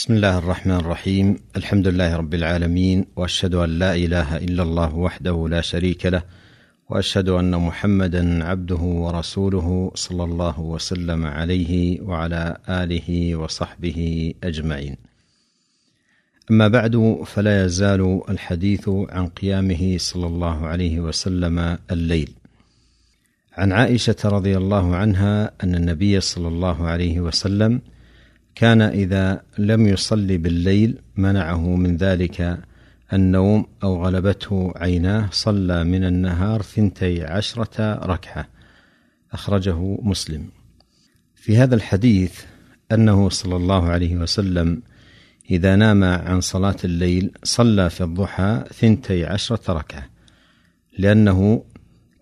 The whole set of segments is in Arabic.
بسم الله الرحمن الرحيم. الحمد لله رب العالمين وأشهد أن لا إله إلا الله وحده لا شريك له وأشهد أن محمدا عبده ورسوله صلى الله وسلم عليه وعلى آله وصحبه أجمعين. أما بعد فلا يزال الحديث عن قيامه صلى الله عليه وسلم الليل. عن عائشة رضي الله عنها أن النبي صلى الله عليه وسلم كان إذا لم يصلي بالليل منعه من ذلك النوم أو غلبته عيناه صلى من النهار ثنتي عشرة ركعة. أخرجه مسلم. في هذا الحديث أنه صلى الله عليه وسلم إذا نام عن صلاة الليل صلى في الضحى ثنتي عشرة ركعة لأنه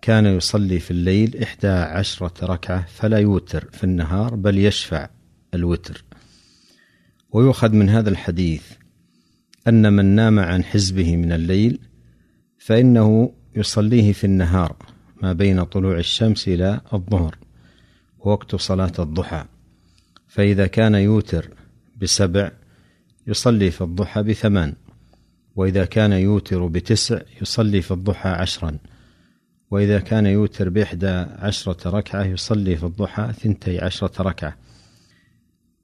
كان يصلي في الليل إحدى عشرة ركعة فلا يوتر في النهار بل يشفع. الوتر. ويؤخذ من هذا الحديث أن من نام عن حزبه من الليل فإنه يصليه في النهار ما بين طلوع الشمس إلى الظهر ووقت صلاة الضحى. فإذا كان يوتر بسبع يصلي في الضحى بثمان وإذا كان يوتر بتسع يصلي في الضحى عشرا وإذا كان يوتر بإحدى عشرة ركعة يصلي في الضحى ثنتي عشرة ركعة.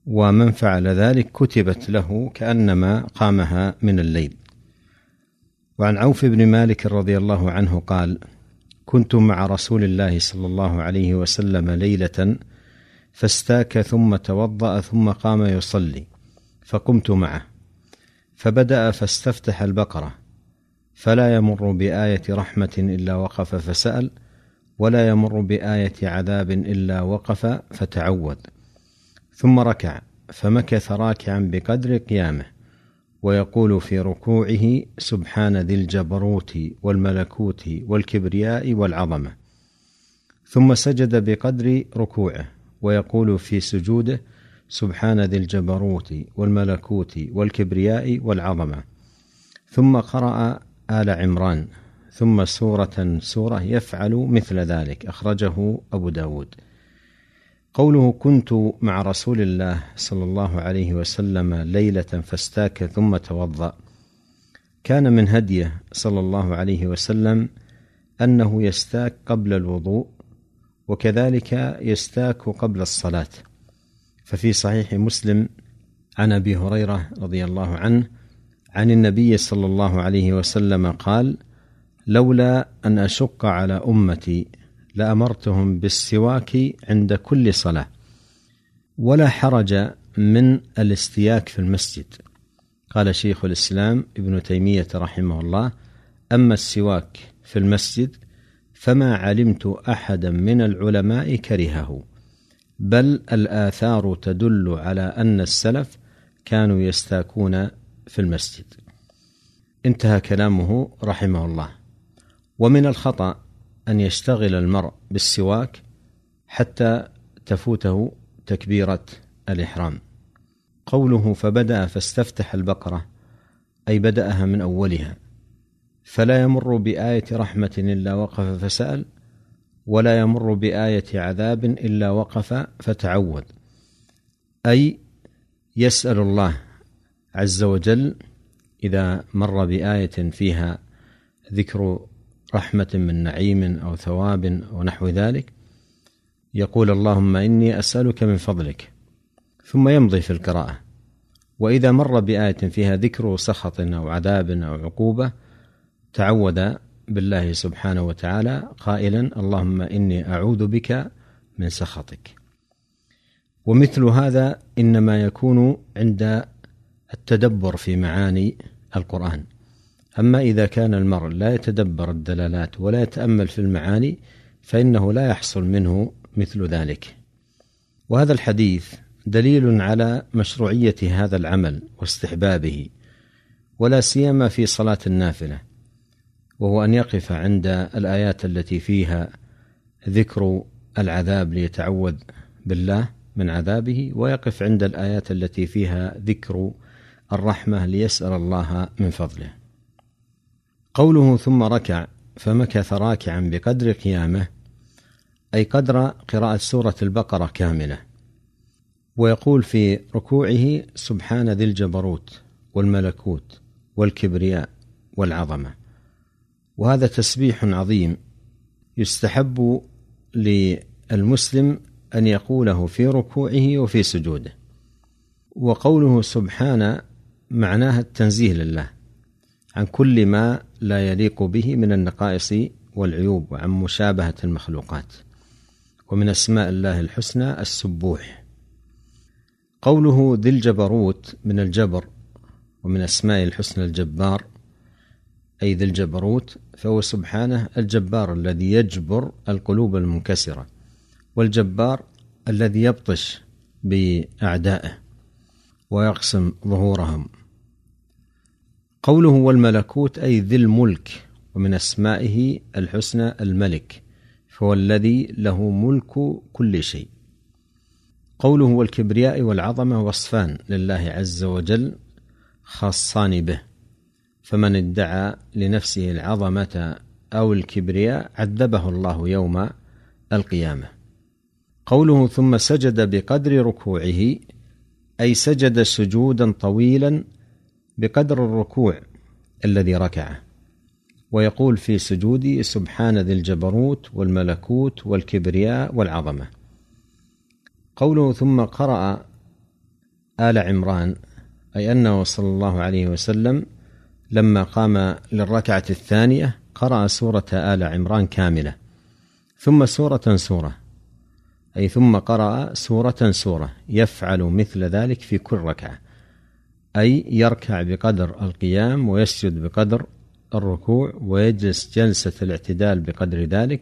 ومن فعل ذلك كتبت له كأنما قامها من الليل. وعن عوف بن مالك رضي الله عنه قال كنت مع رسول الله صلى الله عليه وسلم ليلة فاستاك ثم توضأ ثم قام يصلي فقمت معه فبدأ فاستفتح البقرة فلا يمر بآية رحمة إلا وقف فسأل ولا يمر بآية عذاب إلا وقف فتعوذ ثم ركع فمكث راكعا بقدر قيامه ويقول في ركوعه سبحان ذي الجبروت والملكوت والكبرياء والعظمة. ثم سجد بقدر ركوعه ويقول في سجوده سبحان ذي الجبروت والملكوت والكبرياء والعظمة. ثم قرأ آل عمران ثم سورة سورة يفعل مثل ذلك أخرجه أبو داود. قوله كنت مع رسول الله صلى الله عليه وسلم ليلة فاستاك ثم توضأ. كان من هديه صلى الله عليه وسلم أنه يستاك قبل الوضوء وكذلك يستاك قبل الصلاة. ففي صحيح مسلم عن أبي هريرة رضي الله عنه عن النبي صلى الله عليه وسلم قال لولا أن أشق على أمتي لأمرتهم بالسواك عند كل صلاة ولا حرج من الاستياك في المسجد. قال شيخ الإسلام ابن تيمية رحمه الله أما السواك في المسجد فما علمت أحدا من العلماء كرهه بل الآثار تدل على أن السلف كانوا يستاكون في المسجد. انتهى كلامه رحمه الله. ومن الخطأ أن يشتغل المرء بالسواك حتى تفوته تكبيرة الإحرام. قوله فبدأ فاستفتح البقرة أي بدأها من أولها فلا يمر بآية رحمة إلا وقف فسأل ولا يمر بآية عذاب إلا وقف فتعوذ أي يسأل الله عز وجل إذا مر بآية فيها ذكر رحمة من نعيم أو ثواب ونحو ذلك يقول اللهم إني أسألك من فضلك ثم يمضي في القراءة. وإذا مر بآية فيها ذكر سخط أو عذاب أو عقوبة تعوذ بالله سبحانه وتعالى قائلا اللهم إني أعوذ بك من سخطك. ومثل هذا إنما يكون عند التدبر في معاني القرآن. أما إذا كان المرء لا يتدبر الدلالات ولا يتأمل في المعاني فإنه لا يحصل منه مثل ذلك وهذا الحديث دليل على مشروعية هذا العمل واستحبابه ولا سيما في صلاة النافلة وهو أن يقف عند الآيات التي فيها ذكر العذاب ليتعوذ بالله من عذابه ويقف عند الآيات التي فيها ذكر الرحمة ليسأل الله من فضله. قوله ثم ركع فمكث راكعا بقدر قيامه أي قدر قراءة سورة البقرة كاملة. ويقول في ركوعه سبحان ذي الجبروت والملكوت والكبرياء والعظمة وهذا تسبيح عظيم يستحب للمسلم أن يقوله في ركوعه وفي سجوده وقوله سبحان معناها التنزيه لله عن كل ما لا يليق به من النقائص والعيوب وعن مشابهة المخلوقات. ومن أسماء الله الحسنى السبوح. قوله ذي الجبروت من الجبر ومن أسماء الحسنى الجبار أي ذي الجبروت فهو سبحانه الجبار الذي يجبر القلوب المنكسرة والجبار الذي يبطش بأعدائه ويقسم ظهورهم. قوله والملكوت أي ذي الملك ومن أسمائه الحسنى الملك فهو الذي له ملك كل شيء. قوله والكبرياء والعظمة وصفان لله عز وجل خاصان به فمن ادعى لنفسه العظمة أو الكبرياء عذبه الله يوم القيامة. قوله ثم سجد بقدر ركوعه أي سجد سجودا طويلا بقدر الركوع الذي ركعه. ويقول في سجوده سبحان ذي الجبروت والملكوت والكبرياء والعظمة. قوله ثم قرأ آل عمران أي أنه صلى الله عليه وسلم لما قام للركعة الثانية قرأ سورة آل عمران كاملة. ثم سورة سورة أي ثم قرأ سورة سورة يفعل مثل ذلك في كل ركعة. أي يركع بقدر القيام ويسجد بقدر الركوع ويجلس جلسة الاعتدال بقدر ذلك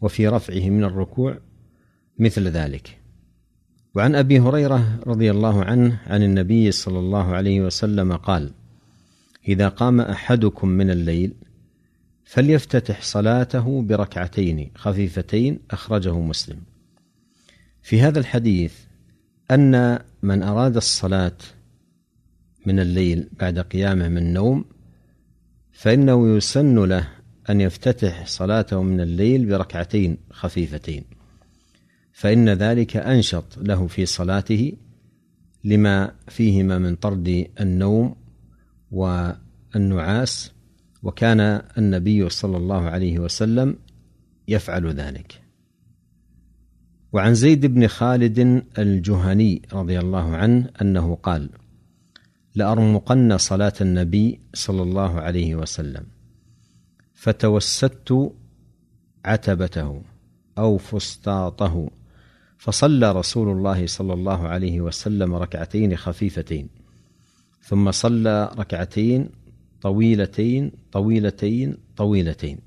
وفي رفعه من الركوع مثل ذلك. وعن أبي هريرة رضي الله عنه عن النبي صلى الله عليه وسلم قال إذا قام أحدكم من الليل فليفتتح صلاته بركعتين خفيفتين أخرجه مسلم في هذا الحديث أن من أراد الصلاة من الليل بعد قيامه من النوم فإنه يسن له أن يفتتح صلاته من الليل بركعتين خفيفتين. فإن ذلك أنشط له في صلاته لما فيهما من طرد النوم والنعاس وكان النبي صلى الله عليه وسلم يفعل ذلك. وعن زيد بن خالد الجهني رضي الله عنه أنه قال لأرمقن صلاة النبي صلى الله عليه وسلم. فتوسدت عتبته أو فسطاطه فصلى رسول الله صلى الله عليه وسلم ركعتين خفيفتين ثم صلى ركعتين طويلتين طويلتين طويلتين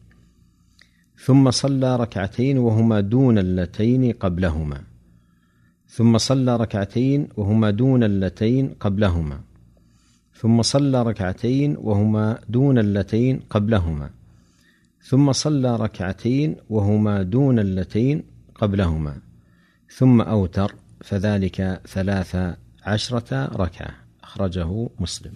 ثم صلى ركعتين وهما دون اللتين قبلهما ثم صلى ركعتين وهما دون اللتين قبلهما ثم صلى ركعتين وهما دون اللتين قبلهما. ثم صلى ركعتين وهما دون اللتين قبلهما. ثم أوتر فذلك ثلاث عشرة ركعة. أخرجه مسلم.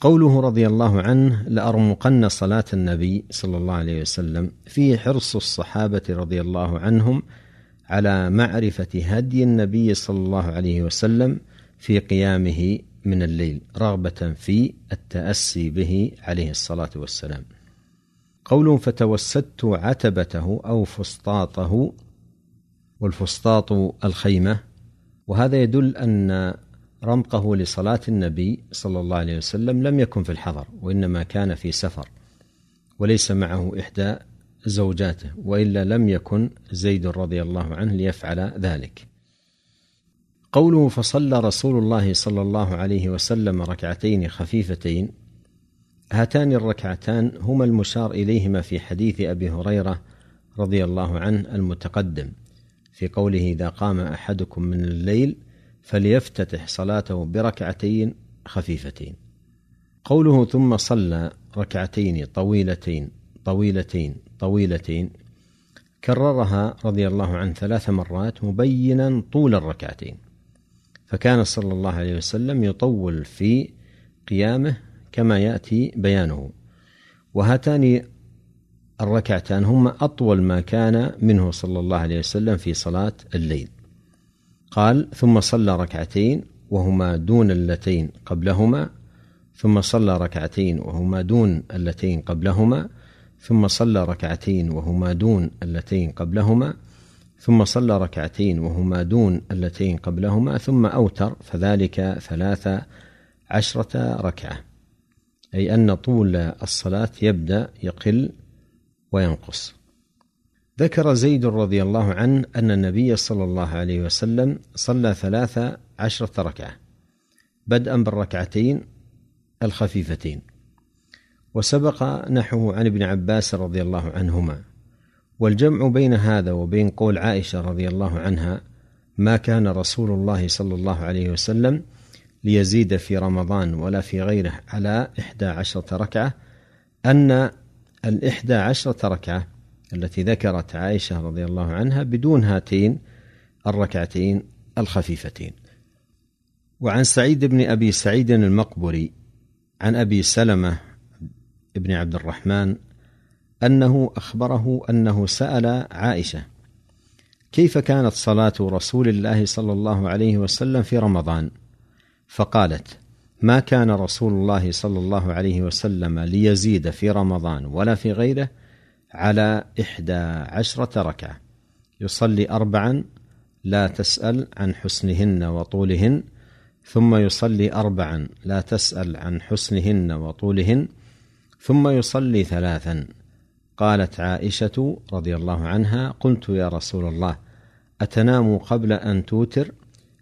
قوله رضي الله عنه لأرمقن صلاة النبي صلى الله عليه وسلم فيه حرص الصحابة رضي الله عنهم على معرفة هدي النبي صلى الله عليه وسلم في قيامه من الليل رغبة في التأسي به عليه الصلاة والسلام. قوله فتوسدت عتبته أو فسطاطه والفسطاط الخيمة. وهذا يدل أن رمقه لصلاة النبي صلى الله عليه وسلم لم يكن في الحضر وإنما كان في سفر وليس معه إحدى زوجاته وإلا لم يكن زيد رضي الله عنه ليفعل ذلك. قوله فصلى رسول الله صلى الله عليه وسلم ركعتين خفيفتين هاتان الركعتان هما المشار إليهما في حديث أبي هريرة رضي الله عنه المتقدم في قوله إذا قام أحدكم من الليل فليفتتح صلاته بركعتين خفيفتين. قوله ثم صلى ركعتين طويلتين طويلتين طويلتين كررها رضي الله عنه ثلاث مرات مبينا طول الركعتين. فكان صلى الله عليه وسلم يطول في قيامه كما يأتي بيانه. وهاتان الركعتان هما أطول ما كان منه صلى الله عليه وسلم في صلاة الليل. قال ثم صلى ركعتين وهما دون اللتين قبلهما ثم صلى ركعتين وهما دون اللتين قبلهما ثم صلى ركعتين وهما دون اللتين قبلهما ثم صلى ركعتين وهما دون اللتين قبلهما ثم أوتر فذلك ثلاث عشرة ركعة. أي أن طول الصلاة يبدأ يقل وينقص. ذكر زيد رضي الله عنه أن النبي صلى الله عليه وسلم صلى ثلاث عشرة ركعة بدءا بالركعتين الخفيفتين. وسبق نحوه عن ابن عباس رضي الله عنهما. والجمع بين هذا وبين قول عائشة رضي الله عنها ما كان رسول الله صلى الله عليه وسلم ليزيد في رمضان ولا في غيره على إحدى عشرة ركعة أن الإحدى عشرة ركعة التي ذكرت عائشة رضي الله عنها بدون هاتين الركعتين الخفيفتين. وعن سعيد بن أبي سعيد المقبري عن أبي سلمة بن عبد الرحمن أنه أخبره أنه سأل عائشة كيف كانت صلاة رسول الله صلى الله عليه وسلم في رمضان؟ فقالت ما كان رسول الله صلى الله عليه وسلم ليزيد في رمضان ولا في غيره على إحدى عشرة ركعة. يصلي أربعا لا تسأل عن حسنهن وطولهن ثم يصلي أربعا لا تسأل عن حسنهن وطولهن ثم يصلي ثلاثا. قالت عائشة رضي الله عنها قلت يا رسول الله أتنام قبل أن توتر؟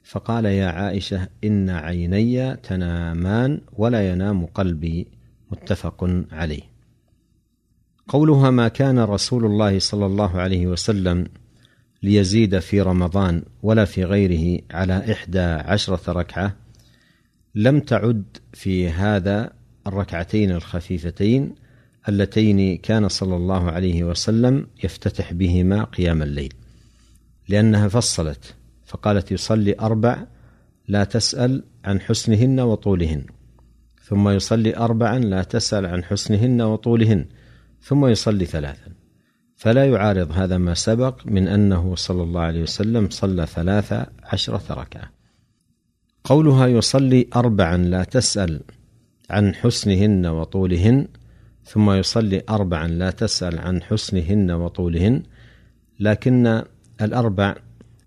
فقال يا عائشة إن عيني تنامان ولا ينام قلبي. متفق عليه. قولها ما كان رسول الله صلى الله عليه وسلم ليزيد في رمضان ولا في غيره على إحدى عشرة ركعة لم تعد في هذا الركعتين الخفيفتين اللتين كان صلى الله عليه وسلم يفتتح بهما قيام الليل. لأنها فصلت فقالت يصلي أربع لا تسأل عن حسنهن وطولهن ثم يصلي أربعا لا تسأل عن حسنهن وطولهن ثم يصلي ثلاثا. فلا يعارض هذا ما سبق من أنه صلى الله عليه وسلم صلى ثلاث عشرة ركعة. قولها يصلي أربعا لا تسأل عن حسنهن وطولهن ثم يصلي أربعا لا تسأل عن حسنهن وطولهن لكن الأربع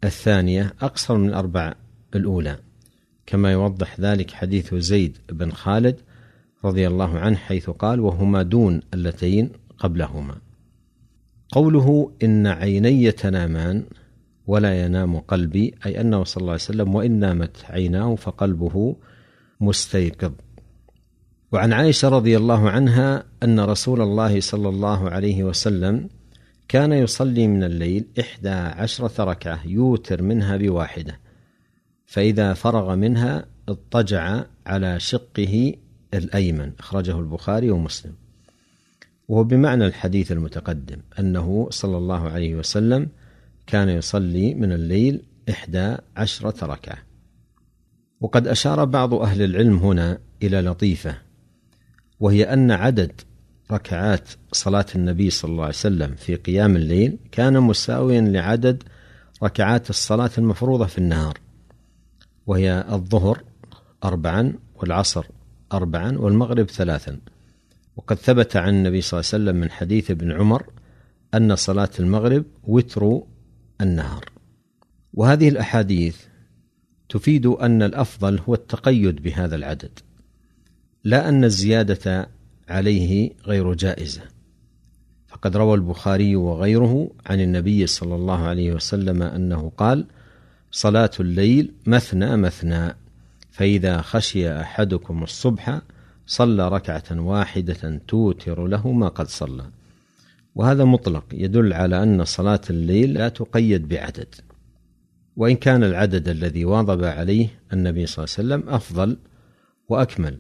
الثانية أقصر من الأربع الأولى. كما يوضح ذلك حديث زيد بن خالد رضي الله عنه حيث قال وهما دون اللتين قبلهما قوله إن عيني تنامان ولا ينام قلبي أي أنه صلى الله عليه وسلم وإن نامت عيناه فقلبه مستيقظ وعن عائشة رضي الله عنها أن رسول الله صلى الله عليه وسلم كان يصلي من الليل إحدى عشرة ركعة يوتر منها بواحدة فإذا فرغ منها اضطجع على شقه الأيمن أخرجه البخاري ومسلم. وهو بمعنى الحديث المتقدم أنه صلى الله عليه وسلم كان يصلي من الليل إحدى عشرة ركعة. وقد أشار بعض أهل العلم هنا إلى لطيفة وهي أن عدد ركعات صلاة النبي صلى الله عليه وسلم في قيام الليل كان مساويا لعدد ركعات الصلاة المفروضة في النهار وهي الظهر أربعا والعصر أربعا والمغرب ثلاثا. وقد ثبت عن النبي صلى الله عليه وسلم من حديث ابن عمر أن صلاة المغرب وتر النهار. وهذه الأحاديث تفيد أن الأفضل هو التقيد بهذا العدد. لا أن الزيادة عليه غير جائزة. فقد روى البخاري وغيره عن النبي صلى الله عليه وسلم أنه قال صلاة الليل مثنى مثنى فإذا خشي أحدكم الصبح صلى ركعة واحدة توتر له ما قد صلى. وهذا مطلق يدل على أن صلاة الليل لا تقيد بعدد. وإن كان العدد الذي واظب عليه النبي صلى الله عليه وسلم أفضل وأكمل.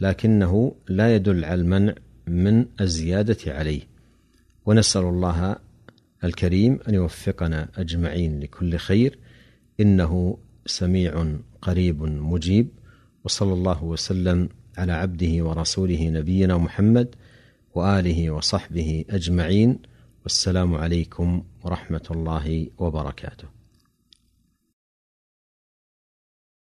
لكنه لا يدل على المنع من الزيادة عليه. ونسأل الله الكريم أن يوفقنا أجمعين لكل خير. إنه سميع قريب مجيب. وصلى الله وسلم على عبده ورسوله نبينا محمد وآله وصحبه أجمعين. والسلام عليكم ورحمة الله وبركاته.